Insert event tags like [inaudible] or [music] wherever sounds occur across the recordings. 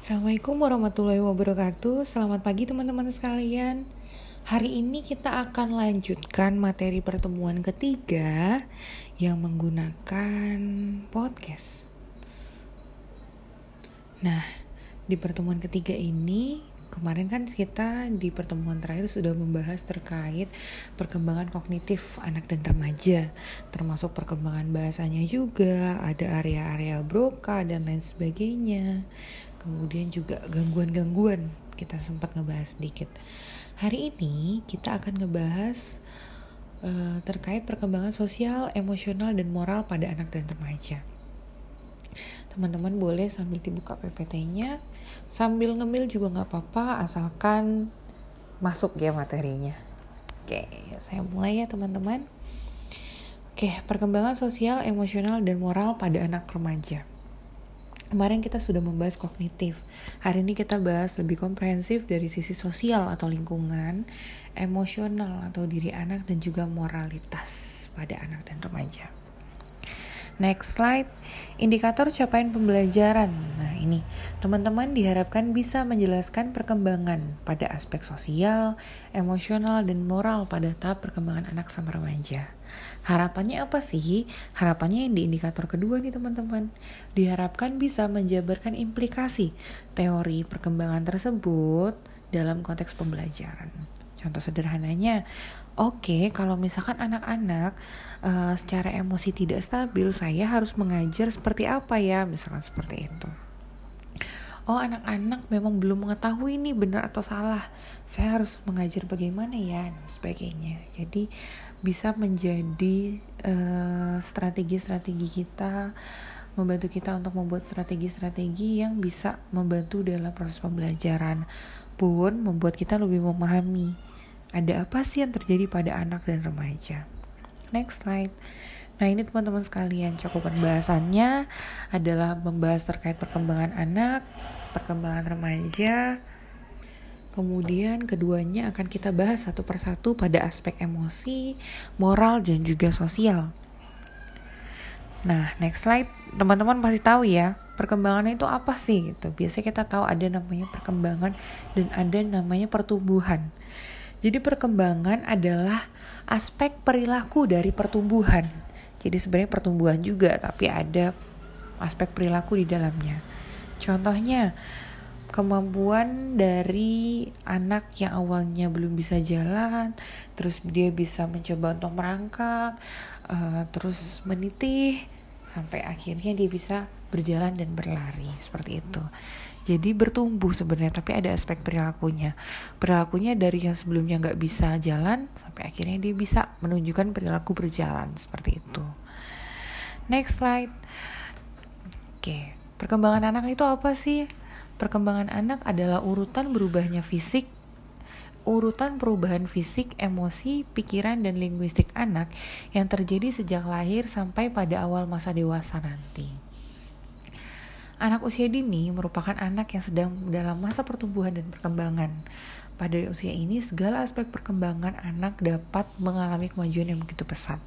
Assalamualaikum warahmatullahi wabarakatuh. Selamat pagi teman-teman sekalian. Hari ini kita akan lanjutkan materi pertemuan ketiga yang menggunakan podcast. Nah, di pertemuan ketiga ini kemarin kan kita di pertemuan terakhir sudah membahas terkait perkembangan kognitif anak dan remaja, termasuk perkembangan bahasanya juga, ada area-area broca dan lain sebagainya. Kemudian juga gangguan-gangguan kita sempat ngebahas sedikit. Hari ini kita akan ngebahas uh, terkait perkembangan sosial, emosional, dan moral pada anak dan remaja. Teman-teman boleh sambil dibuka PPT-nya sambil ngemil juga nggak apa-apa asalkan masuk ya materinya oke saya mulai ya teman-teman oke perkembangan sosial emosional dan moral pada anak remaja Kemarin kita sudah membahas kognitif. Hari ini kita bahas lebih komprehensif dari sisi sosial atau lingkungan, emosional atau diri anak dan juga moralitas pada anak dan remaja. Next slide, indikator capaian pembelajaran. Nah ini, teman-teman diharapkan bisa menjelaskan perkembangan pada aspek sosial, emosional, dan moral pada tahap perkembangan anak sama remaja. Harapannya apa sih? Harapannya yang di indikator kedua nih teman-teman. Diharapkan bisa menjabarkan implikasi teori perkembangan tersebut dalam konteks pembelajaran. Contoh sederhananya, oke okay, kalau misalkan anak-anak uh, secara emosi tidak stabil, saya harus mengajar seperti apa ya, misalkan seperti itu. Oh anak-anak memang belum mengetahui ini benar atau salah, saya harus mengajar bagaimana ya dan sebagainya. Jadi bisa menjadi eh, strategi-strategi kita membantu kita untuk membuat strategi-strategi yang bisa membantu dalam proses pembelajaran pun membuat kita lebih memahami ada apa sih yang terjadi pada anak dan remaja. Next slide. Nah ini teman-teman sekalian cakupan bahasannya adalah membahas terkait perkembangan anak, perkembangan remaja, kemudian keduanya akan kita bahas satu persatu pada aspek emosi, moral, dan juga sosial. Nah, next slide, teman-teman pasti tahu ya, perkembangan itu apa sih gitu. Biasanya kita tahu ada namanya perkembangan dan ada namanya pertumbuhan. Jadi perkembangan adalah aspek perilaku dari pertumbuhan. Jadi sebenarnya pertumbuhan juga tapi ada aspek perilaku di dalamnya. Contohnya kemampuan dari anak yang awalnya belum bisa jalan, terus dia bisa mencoba untuk merangkak, uh, terus menitih sampai akhirnya dia bisa berjalan dan berlari seperti itu. Jadi bertumbuh sebenarnya, tapi ada aspek perilakunya. Perilakunya dari yang sebelumnya nggak bisa jalan, sampai akhirnya dia bisa menunjukkan perilaku berjalan seperti itu. Next slide. Oke, perkembangan anak itu apa sih? Perkembangan anak adalah urutan berubahnya fisik, urutan perubahan fisik, emosi, pikiran, dan linguistik anak yang terjadi sejak lahir sampai pada awal masa dewasa nanti. Anak usia dini merupakan anak yang sedang dalam masa pertumbuhan dan perkembangan. Pada usia ini, segala aspek perkembangan anak dapat mengalami kemajuan yang begitu pesat.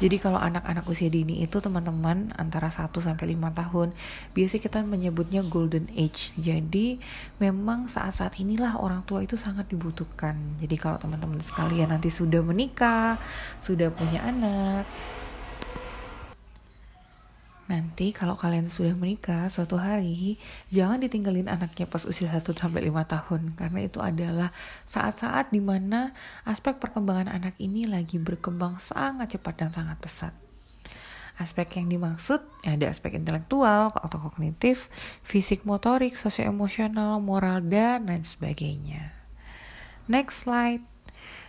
Jadi kalau anak-anak usia dini itu teman-teman antara 1 sampai 5 tahun, biasanya kita menyebutnya golden age. Jadi memang saat-saat inilah orang tua itu sangat dibutuhkan. Jadi kalau teman-teman sekalian nanti sudah menikah, sudah punya anak, Nanti kalau kalian sudah menikah suatu hari, jangan ditinggalin anaknya pas usia 1 sampai 5 tahun karena itu adalah saat-saat di mana aspek perkembangan anak ini lagi berkembang sangat cepat dan sangat pesat. Aspek yang dimaksud ya ada aspek intelektual atau kognitif, fisik motorik, sosioemosional, moral dan lain sebagainya. Next slide.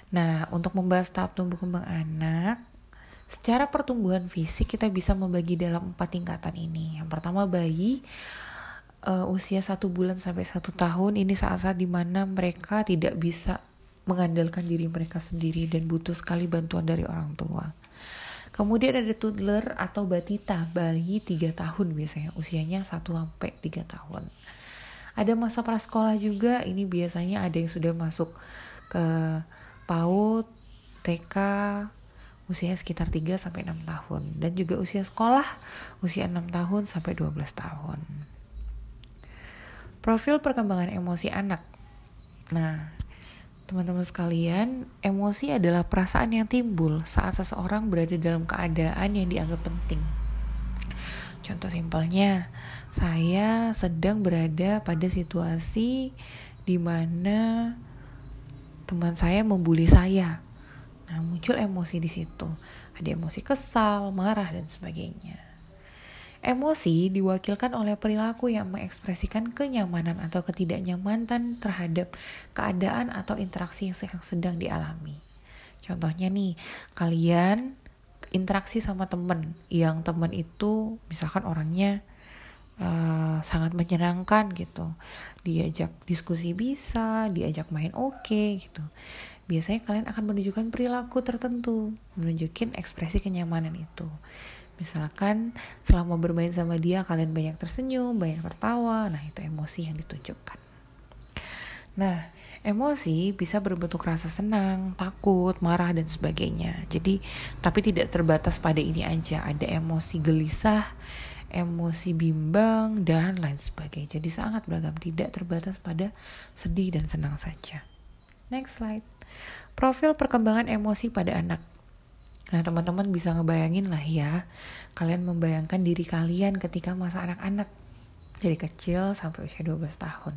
Nah, untuk membahas tahap tumbuh kembang anak, Secara pertumbuhan fisik kita bisa membagi dalam empat tingkatan ini. Yang pertama bayi uh, usia satu bulan sampai satu tahun ini saat-saat di mana mereka tidak bisa mengandalkan diri mereka sendiri dan butuh sekali bantuan dari orang tua. Kemudian ada toddler atau batita, bayi 3 tahun biasanya, usianya 1 sampai 3 tahun. Ada masa prasekolah juga, ini biasanya ada yang sudah masuk ke PAUD, TK, usia sekitar 3 sampai 6 tahun dan juga usia sekolah usia 6 tahun sampai 12 tahun. Profil perkembangan emosi anak. Nah, teman-teman sekalian, emosi adalah perasaan yang timbul saat seseorang berada dalam keadaan yang dianggap penting. Contoh simpelnya, saya sedang berada pada situasi di mana teman saya membuli saya. Nah, muncul emosi di situ. Ada emosi kesal, marah, dan sebagainya. Emosi diwakilkan oleh perilaku yang mengekspresikan kenyamanan atau ketidaknyamanan terhadap keadaan atau interaksi yang sedang dialami. Contohnya nih, kalian interaksi sama temen yang temen itu misalkan orangnya uh, sangat menyenangkan gitu. Diajak diskusi bisa diajak main oke okay, gitu. Biasanya kalian akan menunjukkan perilaku tertentu menunjukin ekspresi kenyamanan itu. Misalkan selama bermain sama dia kalian banyak tersenyum banyak tertawa nah itu emosi yang ditunjukkan. Nah emosi bisa berbentuk rasa senang takut marah dan sebagainya. Jadi tapi tidak terbatas pada ini aja. Ada emosi gelisah emosi bimbang dan lain sebagainya jadi sangat beragam tidak terbatas pada sedih dan senang saja next slide Profil perkembangan emosi pada anak. Nah, teman-teman bisa ngebayangin lah ya, kalian membayangkan diri kalian ketika masa anak-anak dari kecil sampai usia 12 tahun.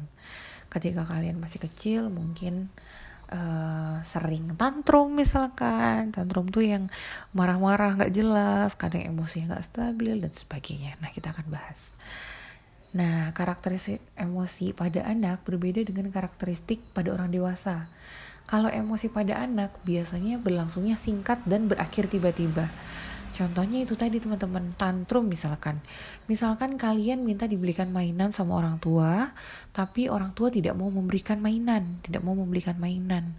Ketika kalian masih kecil, mungkin uh, sering tantrum misalkan, tantrum tuh yang marah-marah nggak jelas, kadang emosi nggak stabil dan sebagainya. Nah, kita akan bahas. Nah, karakteristik emosi pada anak berbeda dengan karakteristik pada orang dewasa. Kalau emosi pada anak biasanya berlangsungnya singkat dan berakhir tiba-tiba. Contohnya itu tadi teman-teman tantrum misalkan. Misalkan kalian minta dibelikan mainan sama orang tua, tapi orang tua tidak mau memberikan mainan, tidak mau memberikan mainan.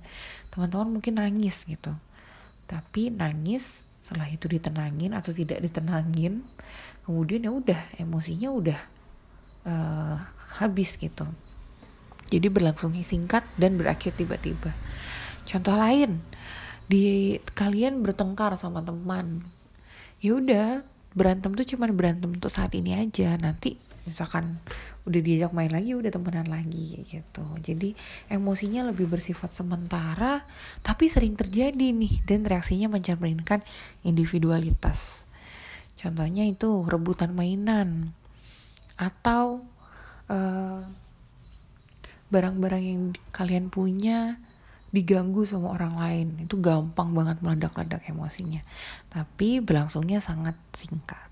Teman-teman mungkin nangis gitu. Tapi nangis setelah itu ditenangin atau tidak ditenangin, kemudian ya udah emosinya udah uh, habis gitu. Jadi berlangsungnya singkat dan berakhir tiba-tiba. Contoh lain, di kalian bertengkar sama teman. Ya udah, berantem tuh cuma berantem untuk saat ini aja. Nanti misalkan udah diajak main lagi udah temenan lagi gitu. Jadi emosinya lebih bersifat sementara tapi sering terjadi nih dan reaksinya mencerminkan individualitas. Contohnya itu rebutan mainan atau uh, barang-barang yang kalian punya diganggu sama orang lain. Itu gampang banget meledak-ledak emosinya. Tapi berlangsungnya sangat singkat.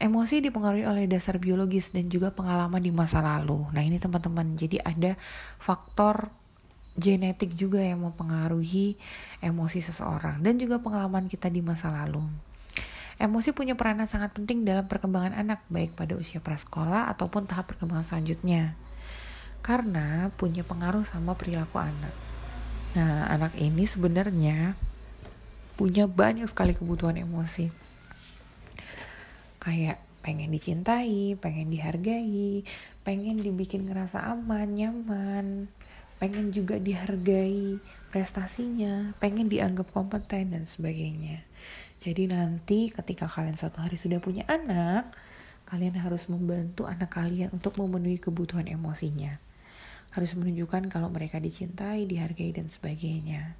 Emosi dipengaruhi oleh dasar biologis dan juga pengalaman di masa lalu. Nah ini teman-teman jadi ada faktor genetik juga yang mempengaruhi emosi seseorang dan juga pengalaman kita di masa lalu. Emosi punya peranan sangat penting dalam perkembangan anak, baik pada usia prasekolah ataupun tahap perkembangan selanjutnya karena punya pengaruh sama perilaku anak. Nah, anak ini sebenarnya punya banyak sekali kebutuhan emosi. Kayak pengen dicintai, pengen dihargai, pengen dibikin ngerasa aman, nyaman, pengen juga dihargai prestasinya, pengen dianggap kompeten dan sebagainya. Jadi nanti ketika kalian suatu hari sudah punya anak, kalian harus membantu anak kalian untuk memenuhi kebutuhan emosinya harus menunjukkan kalau mereka dicintai, dihargai, dan sebagainya.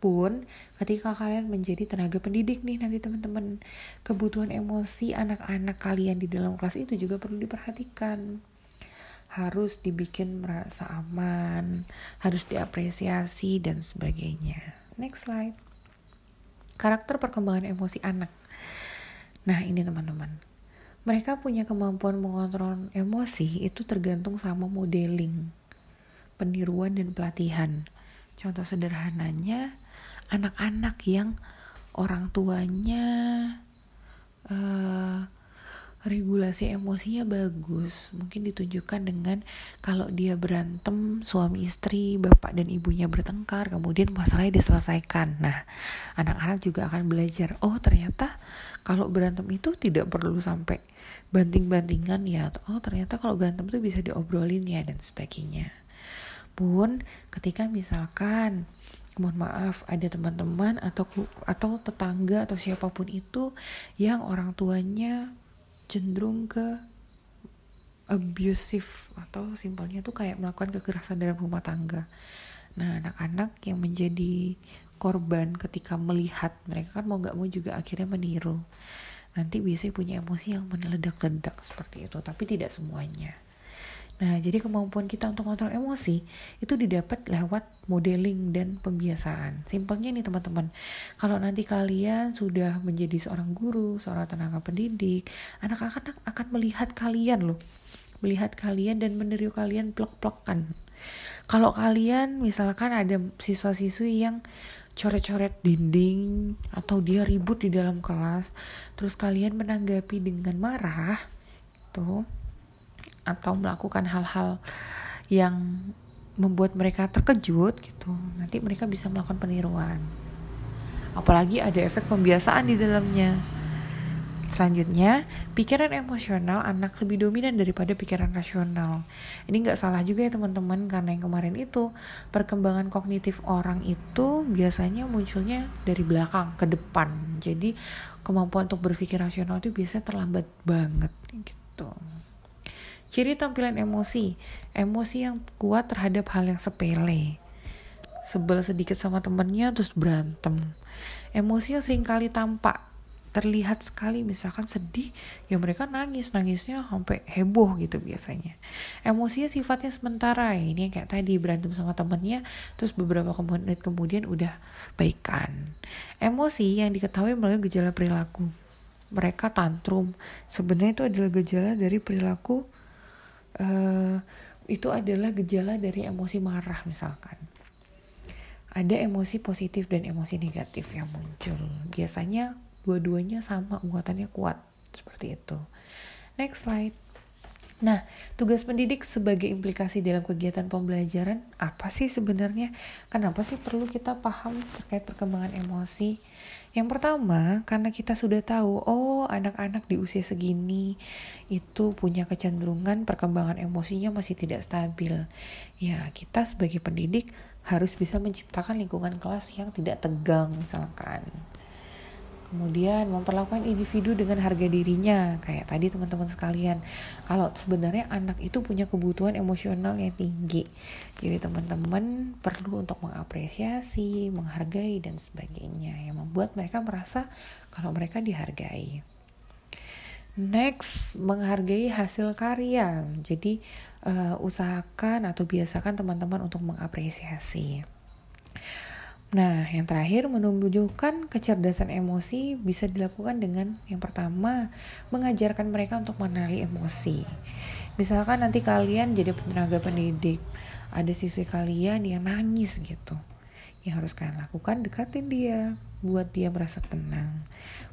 Pun ketika kalian menjadi tenaga pendidik nih nanti teman-teman, kebutuhan emosi anak-anak kalian di dalam kelas itu juga perlu diperhatikan. Harus dibikin merasa aman, harus diapresiasi, dan sebagainya. Next slide. Karakter perkembangan emosi anak. Nah ini teman-teman, mereka punya kemampuan mengontrol emosi itu tergantung sama modeling peniruan dan pelatihan. Contoh sederhananya, anak-anak yang orang tuanya uh, regulasi emosinya bagus. Mungkin ditunjukkan dengan kalau dia berantem suami istri bapak dan ibunya bertengkar kemudian masalahnya diselesaikan. Nah anak-anak juga akan belajar oh ternyata kalau berantem itu tidak perlu sampai banting-bantingan ya oh ternyata kalau berantem itu bisa diobrolin ya dan sebagainya pun ketika misalkan mohon maaf ada teman-teman atau atau tetangga atau siapa pun itu yang orang tuanya cenderung ke abusive atau simpelnya tuh kayak melakukan kekerasan dalam rumah tangga. Nah, anak-anak yang menjadi korban ketika melihat mereka kan mau nggak mau juga akhirnya meniru. Nanti biasanya punya emosi yang meledak-ledak seperti itu, tapi tidak semuanya. Nah, jadi kemampuan kita untuk kontrol emosi itu didapat lewat modeling dan pembiasaan. Simpelnya nih teman-teman, kalau nanti kalian sudah menjadi seorang guru, seorang tenaga pendidik, anak-anak akan melihat kalian loh, melihat kalian dan meniru kalian plek-plekan. Kalau kalian misalkan ada siswa-siswi yang coret-coret dinding atau dia ribut di dalam kelas, terus kalian menanggapi dengan marah, tuh atau melakukan hal-hal yang membuat mereka terkejut gitu nanti mereka bisa melakukan peniruan apalagi ada efek pembiasaan di dalamnya Selanjutnya, pikiran emosional anak lebih dominan daripada pikiran rasional. Ini nggak salah juga ya teman-teman, karena yang kemarin itu perkembangan kognitif orang itu biasanya munculnya dari belakang ke depan. Jadi kemampuan untuk berpikir rasional itu biasanya terlambat banget gitu. Ciri tampilan emosi, emosi yang kuat terhadap hal yang sepele. Sebel sedikit sama temennya terus berantem. Emosi yang sering kali tampak terlihat sekali misalkan sedih ya mereka nangis. Nangisnya sampai heboh gitu biasanya. Emosinya sifatnya sementara. Ini kayak tadi berantem sama temennya terus beberapa menit kemudian udah baikan. Emosi yang diketahui melalui gejala perilaku. Mereka tantrum. Sebenarnya itu adalah gejala dari perilaku uh, itu adalah gejala dari emosi marah misalkan. Ada emosi positif dan emosi negatif yang muncul. Biasanya dua-duanya sama muatannya kuat. Seperti itu. Next slide Nah, tugas pendidik sebagai implikasi dalam kegiatan pembelajaran apa sih sebenarnya? Kenapa sih perlu kita paham terkait perkembangan emosi? Yang pertama, karena kita sudah tahu, oh anak-anak di usia segini itu punya kecenderungan perkembangan emosinya masih tidak stabil. Ya, kita sebagai pendidik harus bisa menciptakan lingkungan kelas yang tidak tegang misalkan kemudian memperlakukan individu dengan harga dirinya kayak tadi teman-teman sekalian. Kalau sebenarnya anak itu punya kebutuhan emosional yang tinggi. Jadi teman-teman perlu untuk mengapresiasi menghargai dan sebagainya. Yang membuat mereka merasa kalau mereka dihargai. Next menghargai hasil karya. Jadi uh, usahakan atau biasakan teman-teman untuk mengapresiasi Nah, yang terakhir menunjukkan kecerdasan emosi bisa dilakukan dengan yang pertama mengajarkan mereka untuk mengenali emosi. Misalkan nanti kalian jadi tenaga pendidik, ada siswi kalian yang nangis gitu. Yang harus kalian lakukan dekatin dia, buat dia merasa tenang.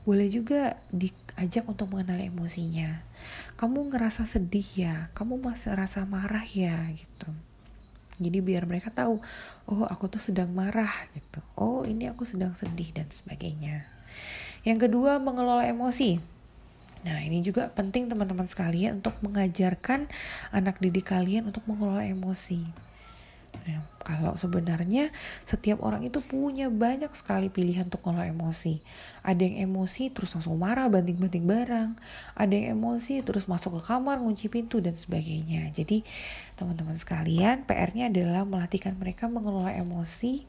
Boleh juga diajak untuk mengenali emosinya. Kamu ngerasa sedih ya, kamu masih rasa marah ya gitu jadi biar mereka tahu oh aku tuh sedang marah gitu. Oh ini aku sedang sedih dan sebagainya. Yang kedua mengelola emosi. Nah, ini juga penting teman-teman sekalian untuk mengajarkan anak didik kalian untuk mengelola emosi. Nah, kalau sebenarnya setiap orang itu punya banyak sekali pilihan untuk mengelola emosi. Ada yang emosi terus langsung marah banting-banting barang. Ada yang emosi terus masuk ke kamar, ngunci pintu dan sebagainya. Jadi teman-teman sekalian PR-nya adalah melatihkan mereka mengelola emosi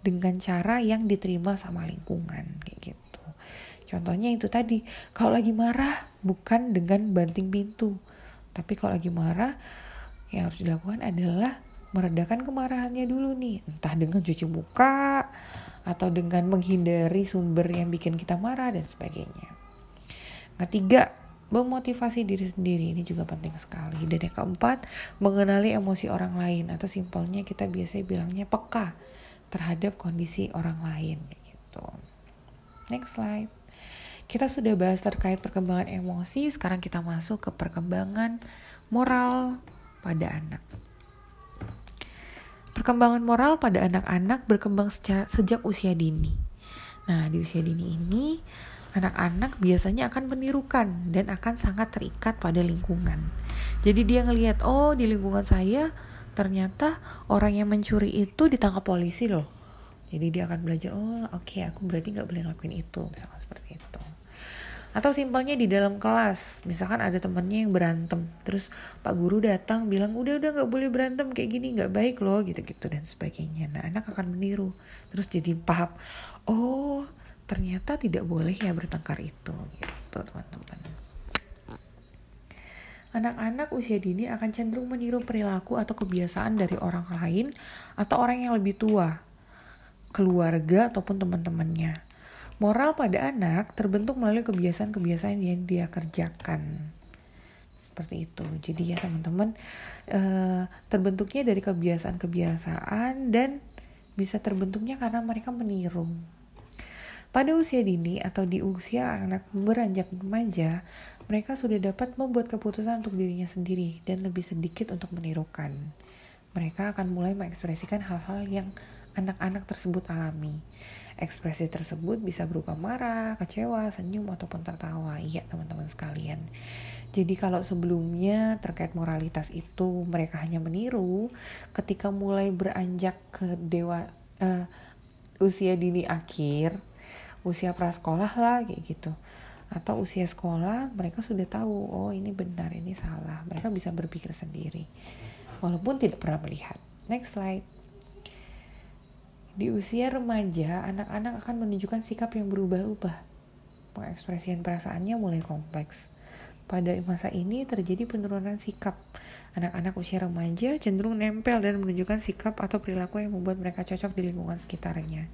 dengan cara yang diterima sama lingkungan kayak gitu. Contohnya itu tadi, kalau lagi marah bukan dengan banting pintu, tapi kalau lagi marah yang harus dilakukan adalah meredakan kemarahannya dulu nih. Entah dengan cuci muka atau dengan menghindari sumber yang bikin kita marah dan sebagainya. Ketiga memotivasi diri sendiri. Ini juga penting sekali. Dan yang keempat mengenali emosi orang lain. Atau simpelnya kita biasanya bilangnya peka terhadap kondisi orang lain gitu. Next slide. Kita sudah bahas terkait perkembangan emosi. Sekarang kita masuk ke perkembangan moral pada anak Perkembangan moral pada anak-anak berkembang secara, sejak usia dini. Nah, di usia dini ini, anak-anak biasanya akan menirukan dan akan sangat terikat pada lingkungan. Jadi dia ngelihat, oh di lingkungan saya ternyata orang yang mencuri itu ditangkap polisi loh. Jadi dia akan belajar, oh oke okay, aku berarti nggak boleh ngelakuin itu, misalnya seperti itu. Atau simpelnya di dalam kelas. Misalkan ada temennya yang berantem. Terus pak guru datang bilang udah udah nggak boleh berantem. Kayak gini nggak baik loh gitu gitu dan sebagainya. Nah anak akan meniru. Terus jadi paham oh ternyata tidak boleh ya bertengkar itu gitu teman-teman. Anak-anak usia dini akan cenderung meniru perilaku atau kebiasaan dari orang lain atau orang yang lebih tua, keluarga ataupun teman-temannya. Moral pada anak terbentuk melalui kebiasaan-kebiasaan yang dia kerjakan. Seperti itu. Jadi ya teman-teman, eh, terbentuknya dari kebiasaan-kebiasaan dan bisa terbentuknya karena mereka meniru. Pada usia dini atau di usia anak beranjak remaja, mereka sudah dapat membuat keputusan untuk dirinya sendiri dan lebih sedikit untuk menirukan. Mereka akan mulai mengekspresikan hal-hal yang anak-anak tersebut alami. Ekspresi tersebut bisa berupa marah, kecewa, senyum, ataupun tertawa. Iya teman-teman sekalian. Jadi kalau sebelumnya terkait moralitas itu mereka hanya meniru, ketika mulai beranjak ke dewa uh, usia dini akhir, usia prasekolah lah kayak gitu. Atau usia sekolah mereka sudah tahu, oh ini benar, ini salah. Mereka bisa berpikir sendiri. Walaupun tidak pernah melihat. Next slide. Di usia remaja, anak-anak akan menunjukkan sikap yang berubah-ubah. Pengekspresian perasaannya mulai kompleks. Pada masa ini terjadi penurunan sikap. Anak-anak usia remaja cenderung nempel dan menunjukkan sikap atau perilaku yang membuat mereka cocok di lingkungan sekitarnya.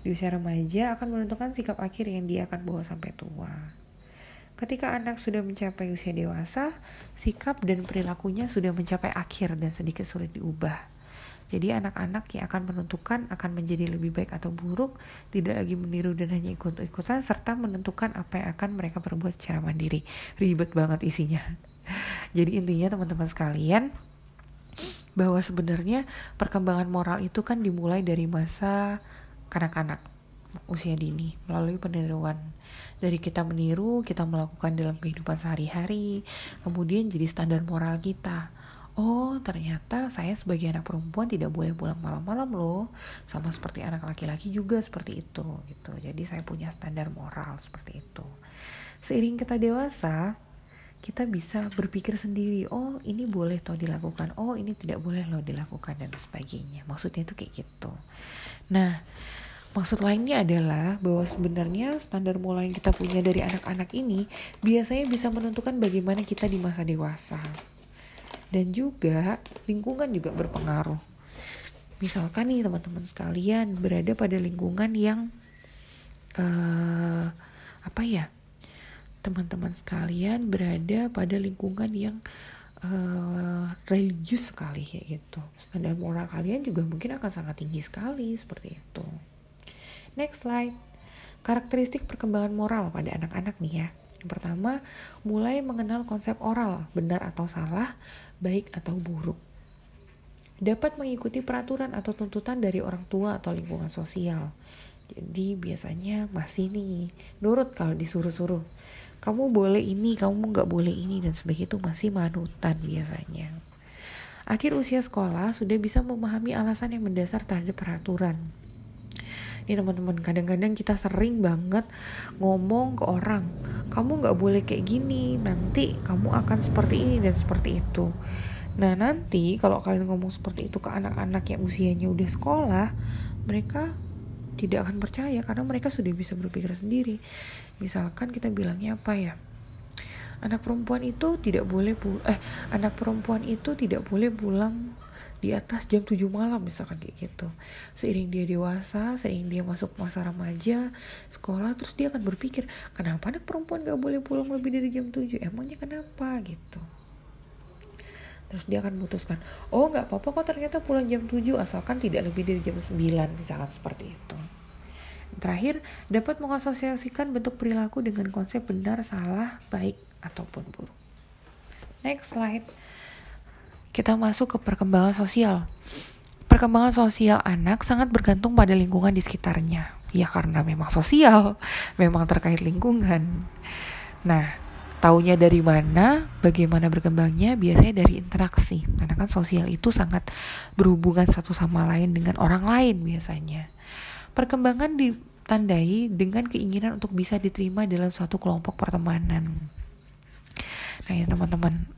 Di usia remaja akan menentukan sikap akhir yang dia akan bawa sampai tua. Ketika anak sudah mencapai usia dewasa, sikap dan perilakunya sudah mencapai akhir dan sedikit sulit diubah. Jadi anak-anak yang akan menentukan akan menjadi lebih baik atau buruk, tidak lagi meniru dan hanya ikut-ikutan, serta menentukan apa yang akan mereka perbuat secara mandiri. Ribet banget isinya. Jadi intinya teman-teman sekalian, bahwa sebenarnya perkembangan moral itu kan dimulai dari masa kanak-kanak usia dini melalui peniruan dari kita meniru kita melakukan dalam kehidupan sehari-hari kemudian jadi standar moral kita oh ternyata saya sebagai anak perempuan tidak boleh pulang malam-malam loh. Sama seperti anak laki-laki juga seperti itu gitu. Jadi saya punya standar moral seperti itu. Seiring kita dewasa kita bisa berpikir sendiri oh ini boleh toh dilakukan. Oh ini tidak boleh loh dilakukan dan sebagainya. Maksudnya itu kayak gitu. Nah Maksud lainnya adalah bahwa sebenarnya standar moral yang kita punya dari anak-anak ini biasanya bisa menentukan bagaimana kita di masa dewasa dan juga lingkungan juga berpengaruh. Misalkan nih teman-teman sekalian berada pada lingkungan yang uh, apa ya? Teman-teman sekalian berada pada lingkungan yang uh, religius sekali kayak gitu. Standar moral kalian juga mungkin akan sangat tinggi sekali seperti itu. Next slide. Karakteristik perkembangan moral pada anak-anak nih ya. Yang pertama, mulai mengenal konsep oral, benar atau salah, baik atau buruk. Dapat mengikuti peraturan atau tuntutan dari orang tua atau lingkungan sosial. Jadi biasanya masih nih, nurut kalau disuruh-suruh. Kamu boleh ini, kamu nggak boleh ini, dan sebagainya itu masih manutan biasanya. Akhir usia sekolah sudah bisa memahami alasan yang mendasar terhadap peraturan nih teman-teman kadang-kadang kita sering banget ngomong ke orang kamu nggak boleh kayak gini nanti kamu akan seperti ini dan seperti itu. Nah nanti kalau kalian ngomong seperti itu ke anak-anak yang usianya udah sekolah mereka tidak akan percaya karena mereka sudah bisa berpikir sendiri. Misalkan kita bilangnya apa ya? Anak perempuan itu tidak boleh eh anak perempuan itu tidak boleh pulang di atas jam 7 malam misalkan kayak gitu. Seiring dia dewasa seiring dia masuk masa remaja sekolah terus dia akan berpikir kenapa anak perempuan gak boleh pulang lebih dari jam 7 emangnya kenapa? Gitu. Terus dia akan memutuskan oh nggak apa-apa kok ternyata pulang jam 7 asalkan tidak lebih dari jam 9 misalkan seperti itu. Terakhir dapat mengasosiasikan bentuk perilaku dengan konsep benar salah baik ataupun buruk. Next slide kita masuk ke perkembangan sosial. Perkembangan sosial anak sangat bergantung pada lingkungan di sekitarnya. Ya karena memang sosial, [laughs] memang terkait lingkungan. Nah, taunya dari mana, bagaimana berkembangnya, biasanya dari interaksi. Karena kan sosial itu sangat berhubungan satu sama lain dengan orang lain biasanya. Perkembangan di ditandai dengan keinginan untuk bisa diterima dalam suatu kelompok pertemanan. Nah ya teman-teman,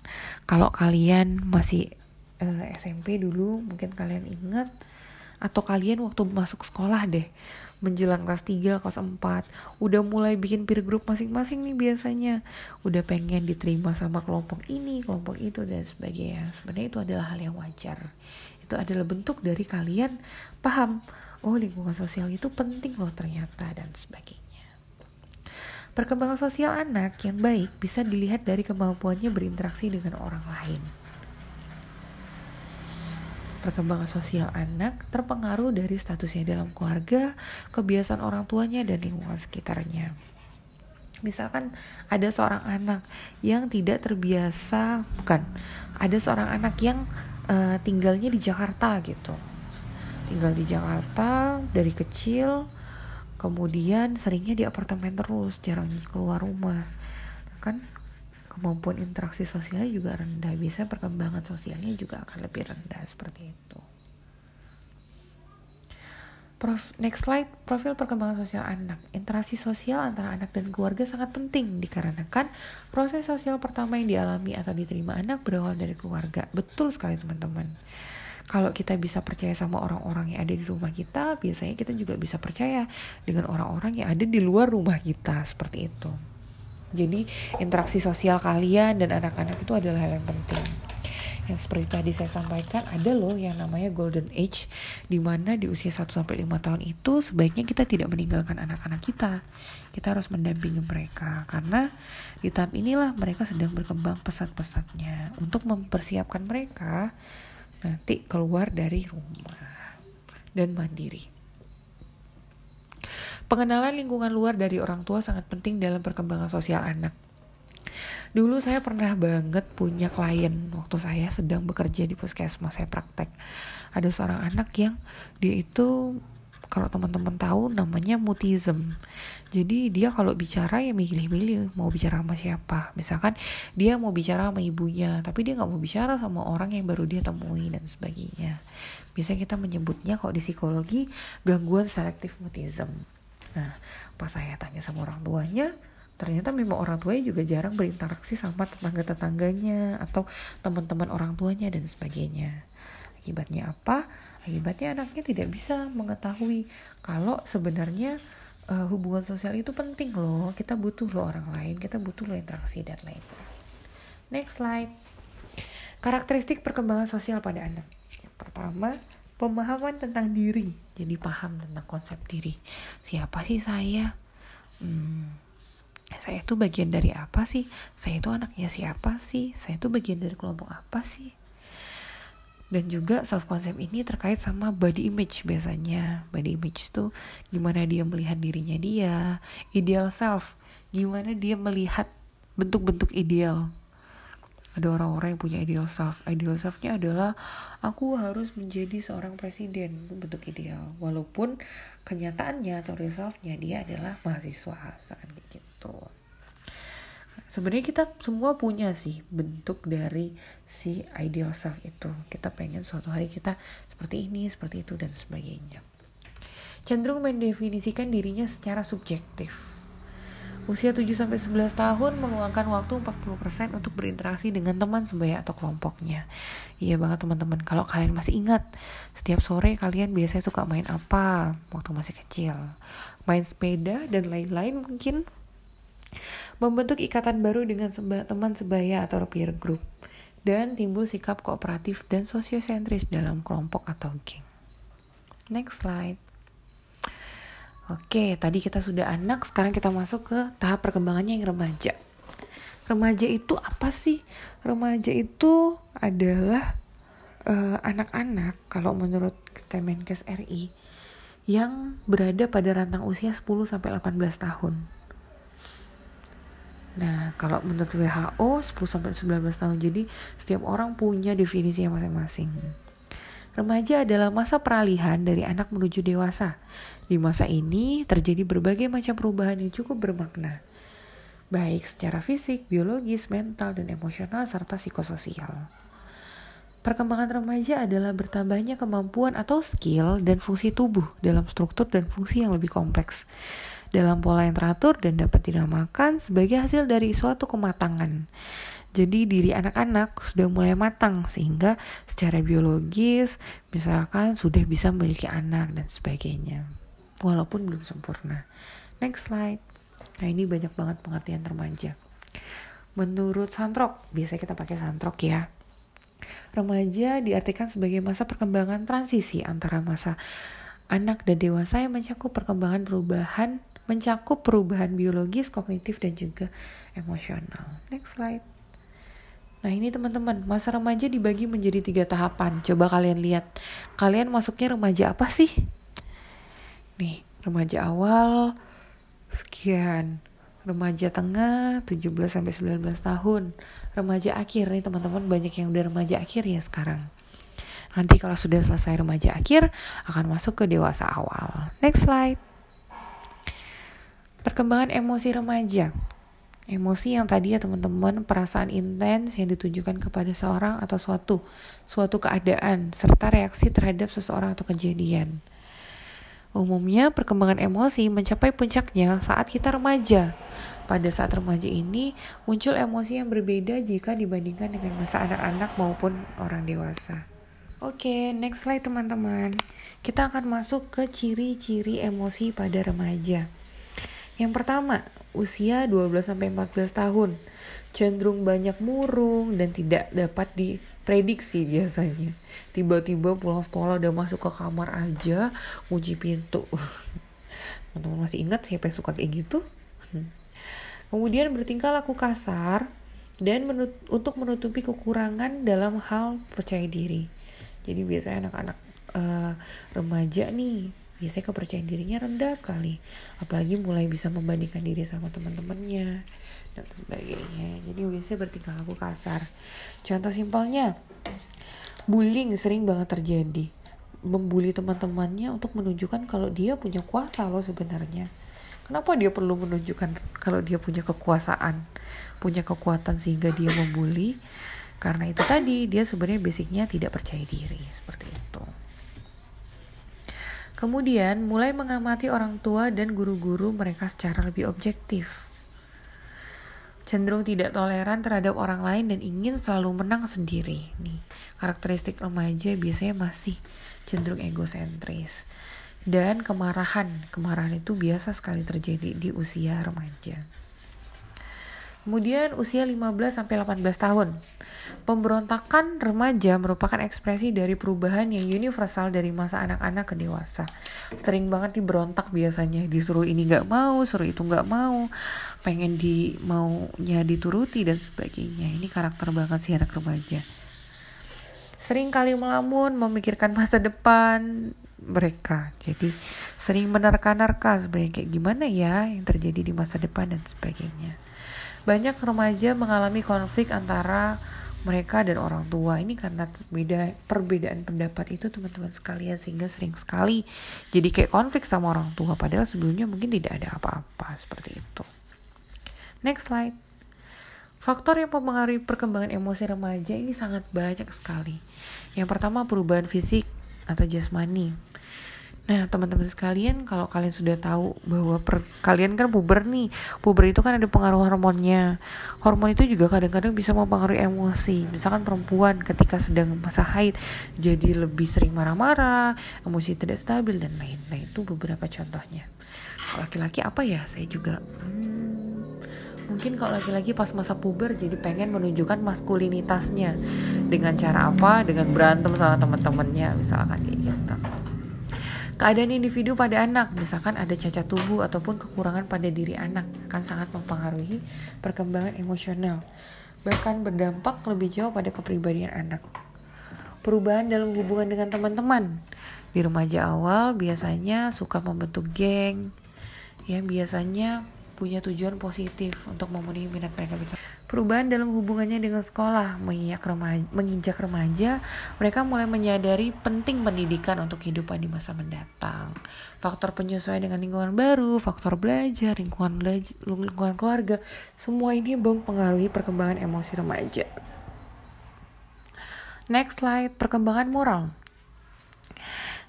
kalau kalian masih uh, eh, SMP dulu, mungkin kalian ingat atau kalian waktu masuk sekolah deh menjelang kelas 3, kelas 4 udah mulai bikin peer group masing-masing nih biasanya. Udah pengen diterima sama kelompok ini, kelompok itu dan sebagainya. Sebenarnya itu adalah hal yang wajar. Itu adalah bentuk dari kalian paham oh lingkungan sosial itu penting loh ternyata dan sebagainya Perkembangan sosial anak yang baik bisa dilihat dari kemampuannya berinteraksi dengan orang lain perkembangan sosial anak terpengaruh dari statusnya dalam keluarga, kebiasaan orang tuanya, dan lingkungan sekitarnya. Misalkan ada seorang anak yang tidak terbiasa, bukan, ada seorang anak yang uh, tinggalnya di Jakarta gitu, tinggal di Jakarta dari kecil, kemudian seringnya di apartemen terus, jarang keluar rumah, kan kemampuan interaksi sosialnya juga rendah bisa perkembangan sosialnya juga akan lebih rendah seperti itu Prof, next slide, profil perkembangan sosial anak. Interaksi sosial antara anak dan keluarga sangat penting dikarenakan proses sosial pertama yang dialami atau diterima anak berawal dari keluarga. Betul sekali teman-teman. Kalau kita bisa percaya sama orang-orang yang ada di rumah kita, biasanya kita juga bisa percaya dengan orang-orang yang ada di luar rumah kita, seperti itu. Jadi interaksi sosial kalian dan anak-anak itu adalah hal yang penting. Yang seperti tadi saya sampaikan ada loh yang namanya golden age di mana di usia 1 sampai 5 tahun itu sebaiknya kita tidak meninggalkan anak-anak kita. Kita harus mendampingi mereka karena di tahap inilah mereka sedang berkembang pesat-pesatnya untuk mempersiapkan mereka nanti keluar dari rumah dan mandiri. Pengenalan lingkungan luar dari orang tua sangat penting dalam perkembangan sosial anak. Dulu saya pernah banget punya klien waktu saya sedang bekerja di puskesmas saya praktek. Ada seorang anak yang dia itu kalau teman-teman tahu namanya mutism. Jadi dia kalau bicara ya milih-milih mau bicara sama siapa. Misalkan dia mau bicara sama ibunya, tapi dia nggak mau bicara sama orang yang baru dia temui dan sebagainya. Biasanya kita menyebutnya kalau di psikologi gangguan selektif mutism. Nah, pas saya tanya sama orang tuanya, ternyata memang orang tuanya juga jarang berinteraksi sama tetangga-tetangganya atau teman-teman orang tuanya dan sebagainya. Akibatnya apa? Akibatnya anaknya tidak bisa mengetahui kalau sebenarnya uh, hubungan sosial itu penting loh. Kita butuh loh orang lain, kita butuh loh interaksi dan lain-lain. Next slide. Karakteristik perkembangan sosial pada anak. pertama, pemahaman tentang diri jadi paham tentang konsep diri siapa sih saya hmm, saya itu bagian dari apa sih saya itu anaknya siapa sih saya itu bagian dari kelompok apa sih dan juga self concept ini terkait sama body image biasanya. Body image itu gimana dia melihat dirinya dia ideal self. Gimana dia melihat bentuk-bentuk ideal. Ada orang-orang yang punya ideal self. Ideal selfnya adalah aku harus menjadi seorang presiden. Bentuk ideal. Walaupun kenyataannya atau real selfnya dia adalah mahasiswa misalkan gitu sebenarnya kita semua punya sih bentuk dari si ideal self itu kita pengen suatu hari kita seperti ini seperti itu dan sebagainya cenderung mendefinisikan dirinya secara subjektif Usia 7-11 tahun meluangkan waktu 40% untuk berinteraksi dengan teman sebaya atau kelompoknya. Iya banget teman-teman, kalau kalian masih ingat, setiap sore kalian biasanya suka main apa waktu masih kecil? Main sepeda dan lain-lain mungkin? Membentuk ikatan baru dengan seba teman sebaya atau peer group. Dan timbul sikap kooperatif dan sosiosentris dalam kelompok atau geng. Next slide. Oke, tadi kita sudah anak, sekarang kita masuk ke tahap perkembangannya yang remaja. Remaja itu apa sih? Remaja itu adalah eh, anak-anak uh, kalau menurut Kemenkes RI yang berada pada rentang usia 10 sampai 18 tahun. Nah, kalau menurut WHO 10 sampai 19 tahun. Jadi setiap orang punya definisi masing-masing. Remaja adalah masa peralihan dari anak menuju dewasa. Di masa ini terjadi berbagai macam perubahan yang cukup bermakna, baik secara fisik, biologis, mental, dan emosional, serta psikososial. Perkembangan remaja adalah bertambahnya kemampuan atau skill dan fungsi tubuh dalam struktur dan fungsi yang lebih kompleks dalam pola yang teratur dan dapat dinamakan sebagai hasil dari suatu kematangan. Jadi diri anak-anak sudah mulai matang sehingga secara biologis misalkan sudah bisa memiliki anak dan sebagainya. Walaupun belum sempurna. Next slide. Nah ini banyak banget pengertian remaja. Menurut Santrok, biasanya kita pakai Santrok ya. Remaja diartikan sebagai masa perkembangan transisi antara masa anak dan dewasa yang mencakup perkembangan perubahan, mencakup perubahan biologis, kognitif, dan juga emosional. Next slide. Nah ini teman-teman, masa remaja dibagi menjadi tiga tahapan. Coba kalian lihat, kalian masuknya remaja apa sih? Nih, remaja awal, sekian remaja tengah 17 sampai 19 tahun. Remaja akhir nih teman-teman banyak yang udah remaja akhir ya sekarang. Nanti kalau sudah selesai remaja akhir akan masuk ke dewasa awal. Next slide. Perkembangan emosi remaja. Emosi yang tadi ya teman-teman perasaan intens yang ditujukan kepada seorang atau suatu suatu keadaan serta reaksi terhadap seseorang atau kejadian. Umumnya perkembangan emosi mencapai puncaknya saat kita remaja. Pada saat remaja ini muncul emosi yang berbeda jika dibandingkan dengan masa anak-anak maupun orang dewasa. Oke, next slide teman-teman. Kita akan masuk ke ciri-ciri emosi pada remaja. Yang pertama, usia 12-14 tahun. Cenderung banyak murung dan tidak dapat di prediksi biasanya. Tiba-tiba pulang sekolah udah masuk ke kamar aja kunci pintu. [laughs] Teman-teman masih ingat siapa yang suka kayak gitu? [laughs] Kemudian bertingkah laku kasar dan menut untuk menutupi kekurangan dalam hal percaya diri. Jadi biasanya anak-anak uh, remaja nih biasanya kepercayaan dirinya rendah sekali. Apalagi mulai bisa membandingkan diri sama teman-temannya dan sebagainya. Jadi biasanya bertingkah laku kasar. Contoh simpelnya bullying sering banget terjadi. Membuli teman-temannya untuk menunjukkan kalau dia punya kuasa loh sebenarnya. Kenapa dia perlu menunjukkan kalau dia punya kekuasaan punya kekuatan sehingga dia membuli? Karena itu tadi dia sebenarnya basicnya tidak percaya diri seperti itu Kemudian mulai mengamati orang tua dan guru-guru mereka secara lebih objektif cenderung tidak toleran terhadap orang lain dan ingin selalu menang sendiri. Nih, karakteristik remaja biasanya masih cenderung egosentris. Dan kemarahan, kemarahan itu biasa sekali terjadi di usia remaja. Kemudian usia 15 sampai 18 tahun. Pemberontakan remaja merupakan ekspresi dari perubahan yang universal dari masa anak-anak ke dewasa. Sering banget diberontak biasanya, disuruh ini nggak mau, suruh itu nggak mau, pengen di maunya dituruti dan sebagainya. Ini karakter banget sih anak remaja. Sering kali melamun, memikirkan masa depan, mereka. Jadi sering menerka-nerka sebenarnya kayak gimana ya yang terjadi di masa depan dan sebagainya. Banyak remaja mengalami konflik antara mereka dan orang tua ini karena beda perbedaan pendapat itu teman-teman sekalian sehingga sering sekali jadi kayak konflik sama orang tua padahal sebelumnya mungkin tidak ada apa-apa seperti itu. Next slide. Faktor yang mempengaruhi perkembangan emosi remaja ini sangat banyak sekali. Yang pertama perubahan fisik atau jasmani. Nah, teman-teman sekalian, kalau kalian sudah tahu bahwa per, kalian kan puber nih, puber itu kan ada pengaruh hormonnya. Hormon itu juga kadang-kadang bisa mempengaruhi emosi. Misalkan perempuan ketika sedang masa haid jadi lebih sering marah-marah, emosi tidak stabil dan lain-lain. Itu beberapa contohnya. Laki-laki apa ya? Saya juga hmm, mungkin kalau laki-laki pas masa puber jadi pengen menunjukkan maskulinitasnya dengan cara apa? Dengan berantem sama teman-temannya, misalkan kayak gitu. Keadaan individu pada anak, misalkan ada cacat tubuh ataupun kekurangan pada diri anak, akan sangat mempengaruhi perkembangan emosional, bahkan berdampak lebih jauh pada kepribadian anak. Perubahan dalam hubungan dengan teman-teman. Di remaja awal biasanya suka membentuk geng, yang biasanya punya tujuan positif untuk memenuhi minat mereka bersama. Perubahan dalam hubungannya dengan sekolah, menginjak remaja, menginjak remaja, mereka mulai menyadari penting pendidikan untuk kehidupan di masa mendatang. Faktor penyesuaian dengan lingkungan baru, faktor belajar, lingkungan belajar, lingkungan keluarga, semua ini mempengaruhi perkembangan emosi remaja. Next slide, perkembangan moral.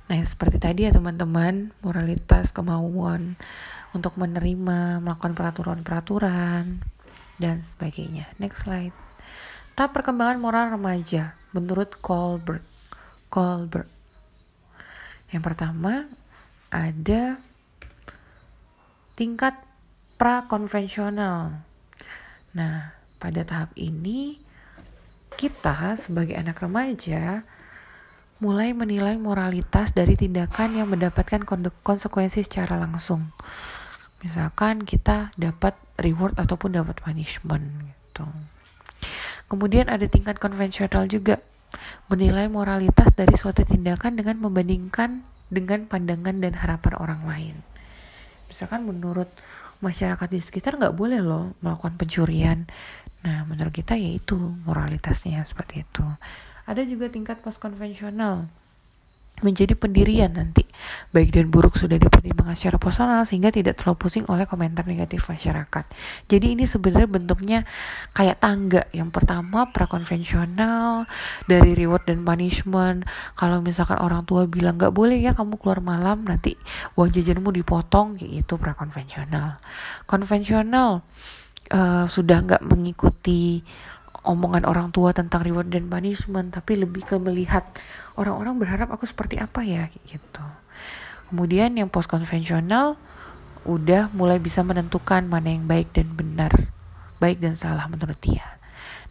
Nah, seperti tadi ya teman-teman, moralitas, kemauan untuk menerima, melakukan peraturan-peraturan, dan sebagainya. Next slide. Tahap perkembangan moral remaja menurut Kohlberg. Kohlberg. Yang pertama ada tingkat prakonvensional. Nah, pada tahap ini kita sebagai anak remaja mulai menilai moralitas dari tindakan yang mendapatkan konsekuensi secara langsung. Misalkan kita dapat reward ataupun dapat punishment gitu. Kemudian ada tingkat konvensional juga menilai moralitas dari suatu tindakan dengan membandingkan dengan pandangan dan harapan orang lain. Misalkan menurut masyarakat di sekitar nggak boleh loh melakukan pencurian. Nah, menurut kita yaitu moralitasnya seperti itu. Ada juga tingkat post konvensional menjadi pendirian nanti. Baik dan buruk sudah dipertimbangkan secara personal sehingga tidak terlalu pusing oleh komentar negatif masyarakat. Jadi ini sebenarnya bentuknya kayak tangga. Yang pertama prakonvensional dari reward dan punishment. Kalau misalkan orang tua bilang nggak boleh ya kamu keluar malam nanti uang jajanmu dipotong kayak itu prakonvensional. Konvensional uh, sudah nggak mengikuti omongan orang tua tentang reward dan punishment tapi lebih ke melihat orang-orang berharap aku seperti apa ya gitu. Kemudian yang post konvensional udah mulai bisa menentukan mana yang baik dan benar baik dan salah menurut dia.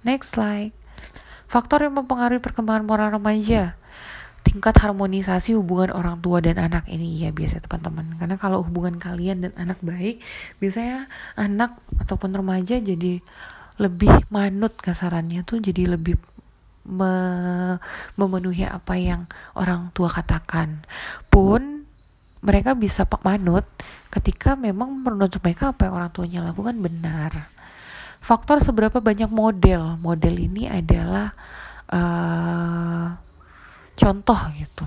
Next slide. Faktor yang mempengaruhi perkembangan moral remaja. Tingkat harmonisasi hubungan orang tua dan anak. Ini ya biasa teman-teman. Karena kalau hubungan kalian dan anak baik biasanya anak ataupun remaja jadi lebih manut kasarannya tuh jadi lebih me memenuhi apa yang orang tua katakan. Pun mereka bisa pak manut ketika memang menurut mereka apa yang orang tuanya lakukan benar. Faktor seberapa banyak model. Model ini adalah uh, contoh gitu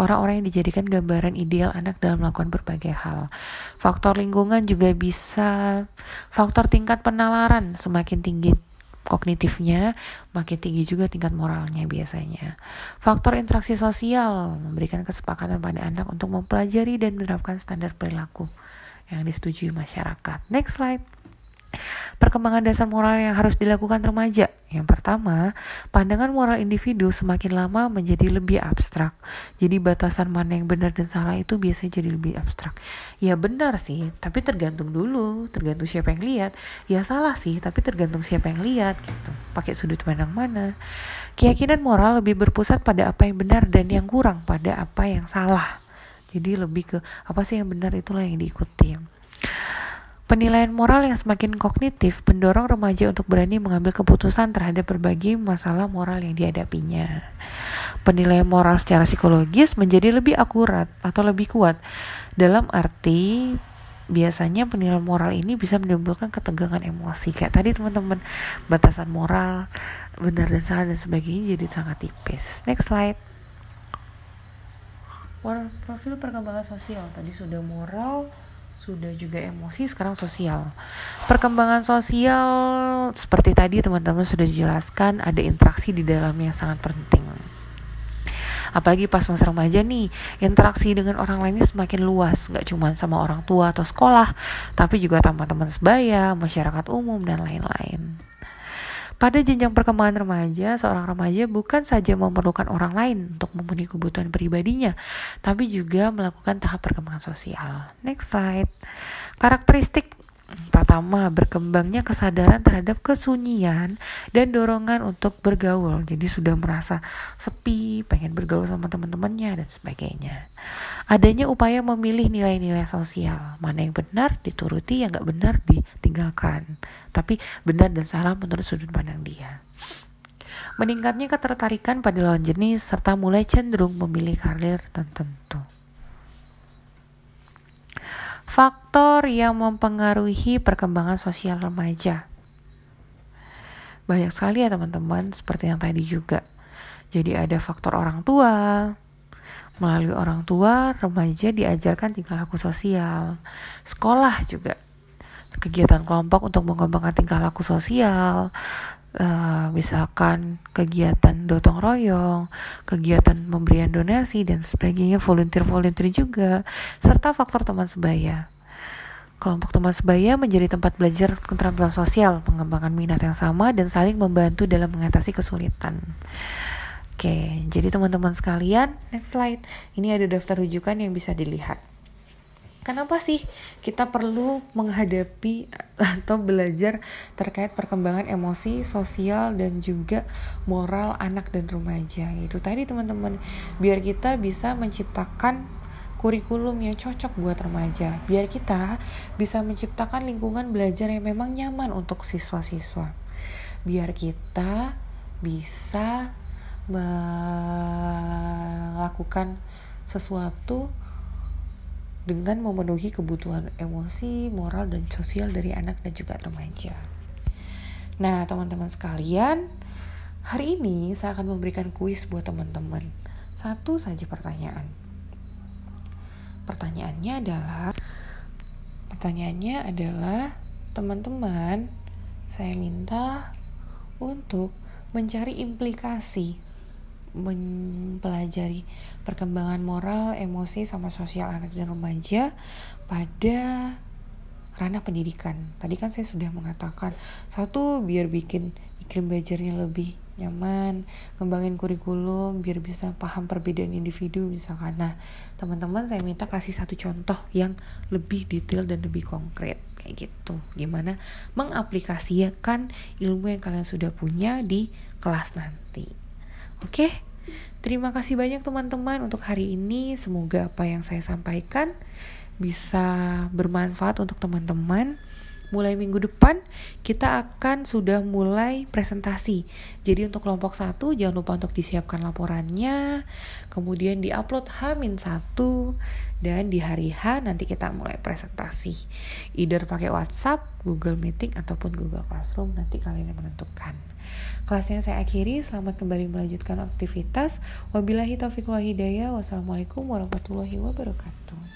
orang-orang yang dijadikan gambaran ideal anak dalam melakukan berbagai hal. Faktor lingkungan juga bisa, faktor tingkat penalaran semakin tinggi kognitifnya, makin tinggi juga tingkat moralnya biasanya. Faktor interaksi sosial memberikan kesepakatan pada anak untuk mempelajari dan menerapkan standar perilaku yang disetujui masyarakat. Next slide. Perkembangan dasar moral yang harus dilakukan remaja. Yang pertama, pandangan moral individu semakin lama menjadi lebih abstrak. Jadi batasan mana yang benar dan salah itu biasanya jadi lebih abstrak. Ya benar sih, tapi tergantung dulu, tergantung siapa yang lihat. Ya salah sih, tapi tergantung siapa yang lihat gitu. Pakai sudut pandang mana. Keyakinan moral lebih berpusat pada apa yang benar dan yang kurang pada apa yang salah. Jadi lebih ke apa sih yang benar itulah yang diikuti. Penilaian moral yang semakin kognitif mendorong remaja untuk berani mengambil keputusan terhadap berbagai masalah moral yang dihadapinya. Penilaian moral secara psikologis menjadi lebih akurat atau lebih kuat. Dalam arti biasanya penilaian moral ini bisa menimbulkan ketegangan emosi. Kayak tadi teman-teman batasan moral benar dan salah dan sebagainya jadi sangat tipis. Next slide. Profil perkembangan sosial. Tadi sudah moral sudah juga emosi sekarang sosial. Perkembangan sosial seperti tadi teman-teman sudah dijelaskan ada interaksi di dalamnya sangat penting. Apalagi pas masa remaja nih interaksi dengan orang lainnya semakin luas nggak cuma sama orang tua atau sekolah tapi juga teman-teman sebaya masyarakat umum dan lain-lain pada jenjang perkembangan remaja, seorang remaja bukan saja memerlukan orang lain untuk memenuhi kebutuhan pribadinya, tapi juga melakukan tahap perkembangan sosial. Next slide. Karakteristik Pertama, berkembangnya kesadaran terhadap kesunyian dan dorongan untuk bergaul. Jadi sudah merasa sepi, pengen bergaul sama teman-temannya dan sebagainya. Adanya upaya memilih nilai-nilai sosial. Mana yang benar dituruti, yang gak benar ditinggalkan. Tapi benar dan salah menurut sudut pandang dia. Meningkatnya ketertarikan pada lawan jenis serta mulai cenderung memilih karir tertentu. Faktor yang mempengaruhi perkembangan sosial remaja. Banyak sekali ya teman-teman, seperti yang tadi juga. Jadi ada faktor orang tua, melalui orang tua, remaja diajarkan tingkah laku sosial. Sekolah juga kegiatan kelompok untuk mengembangkan tingkah laku sosial. uh, misalkan kegiatan dotong royong, kegiatan pemberian donasi dan sebagainya, volunteer-volunteer juga, serta faktor teman sebaya. Kelompok teman sebaya menjadi tempat belajar keterampilan sosial, mengembangkan minat yang sama, dan saling membantu dalam mengatasi kesulitan. Oke, jadi teman-teman sekalian, next slide. Ini ada daftar rujukan yang bisa dilihat. Kenapa sih kita perlu menghadapi atau belajar terkait perkembangan emosi, sosial, dan juga moral anak dan remaja? Itu tadi teman-teman, biar kita bisa menciptakan kurikulum yang cocok buat remaja. Biar kita bisa menciptakan lingkungan belajar yang memang nyaman untuk siswa-siswa. Biar kita bisa melakukan sesuatu dengan memenuhi kebutuhan emosi, moral, dan sosial dari anak dan juga remaja. Nah, teman-teman sekalian, hari ini saya akan memberikan kuis buat teman-teman. Satu saja pertanyaan pertanyaannya adalah pertanyaannya adalah teman-teman saya minta untuk mencari implikasi mempelajari perkembangan moral, emosi, sama sosial anak dan remaja pada ranah pendidikan. Tadi kan saya sudah mengatakan satu biar bikin iklim belajarnya lebih nyaman, kembangin kurikulum biar bisa paham perbedaan individu misalkan. Nah, teman-teman saya minta kasih satu contoh yang lebih detail dan lebih konkret kayak gitu. Gimana mengaplikasikan ilmu yang kalian sudah punya di kelas nanti. Oke? Terima kasih banyak teman-teman untuk hari ini. Semoga apa yang saya sampaikan bisa bermanfaat untuk teman-teman mulai minggu depan kita akan sudah mulai presentasi. Jadi untuk kelompok satu jangan lupa untuk disiapkan laporannya, kemudian diupload H-1 dan di hari H nanti kita mulai presentasi. Either pakai WhatsApp, Google Meeting ataupun Google Classroom nanti kalian yang menentukan. Kelasnya saya akhiri, selamat kembali melanjutkan aktivitas. Wabillahi taufiq wal hidayah. Wassalamualaikum warahmatullahi wabarakatuh.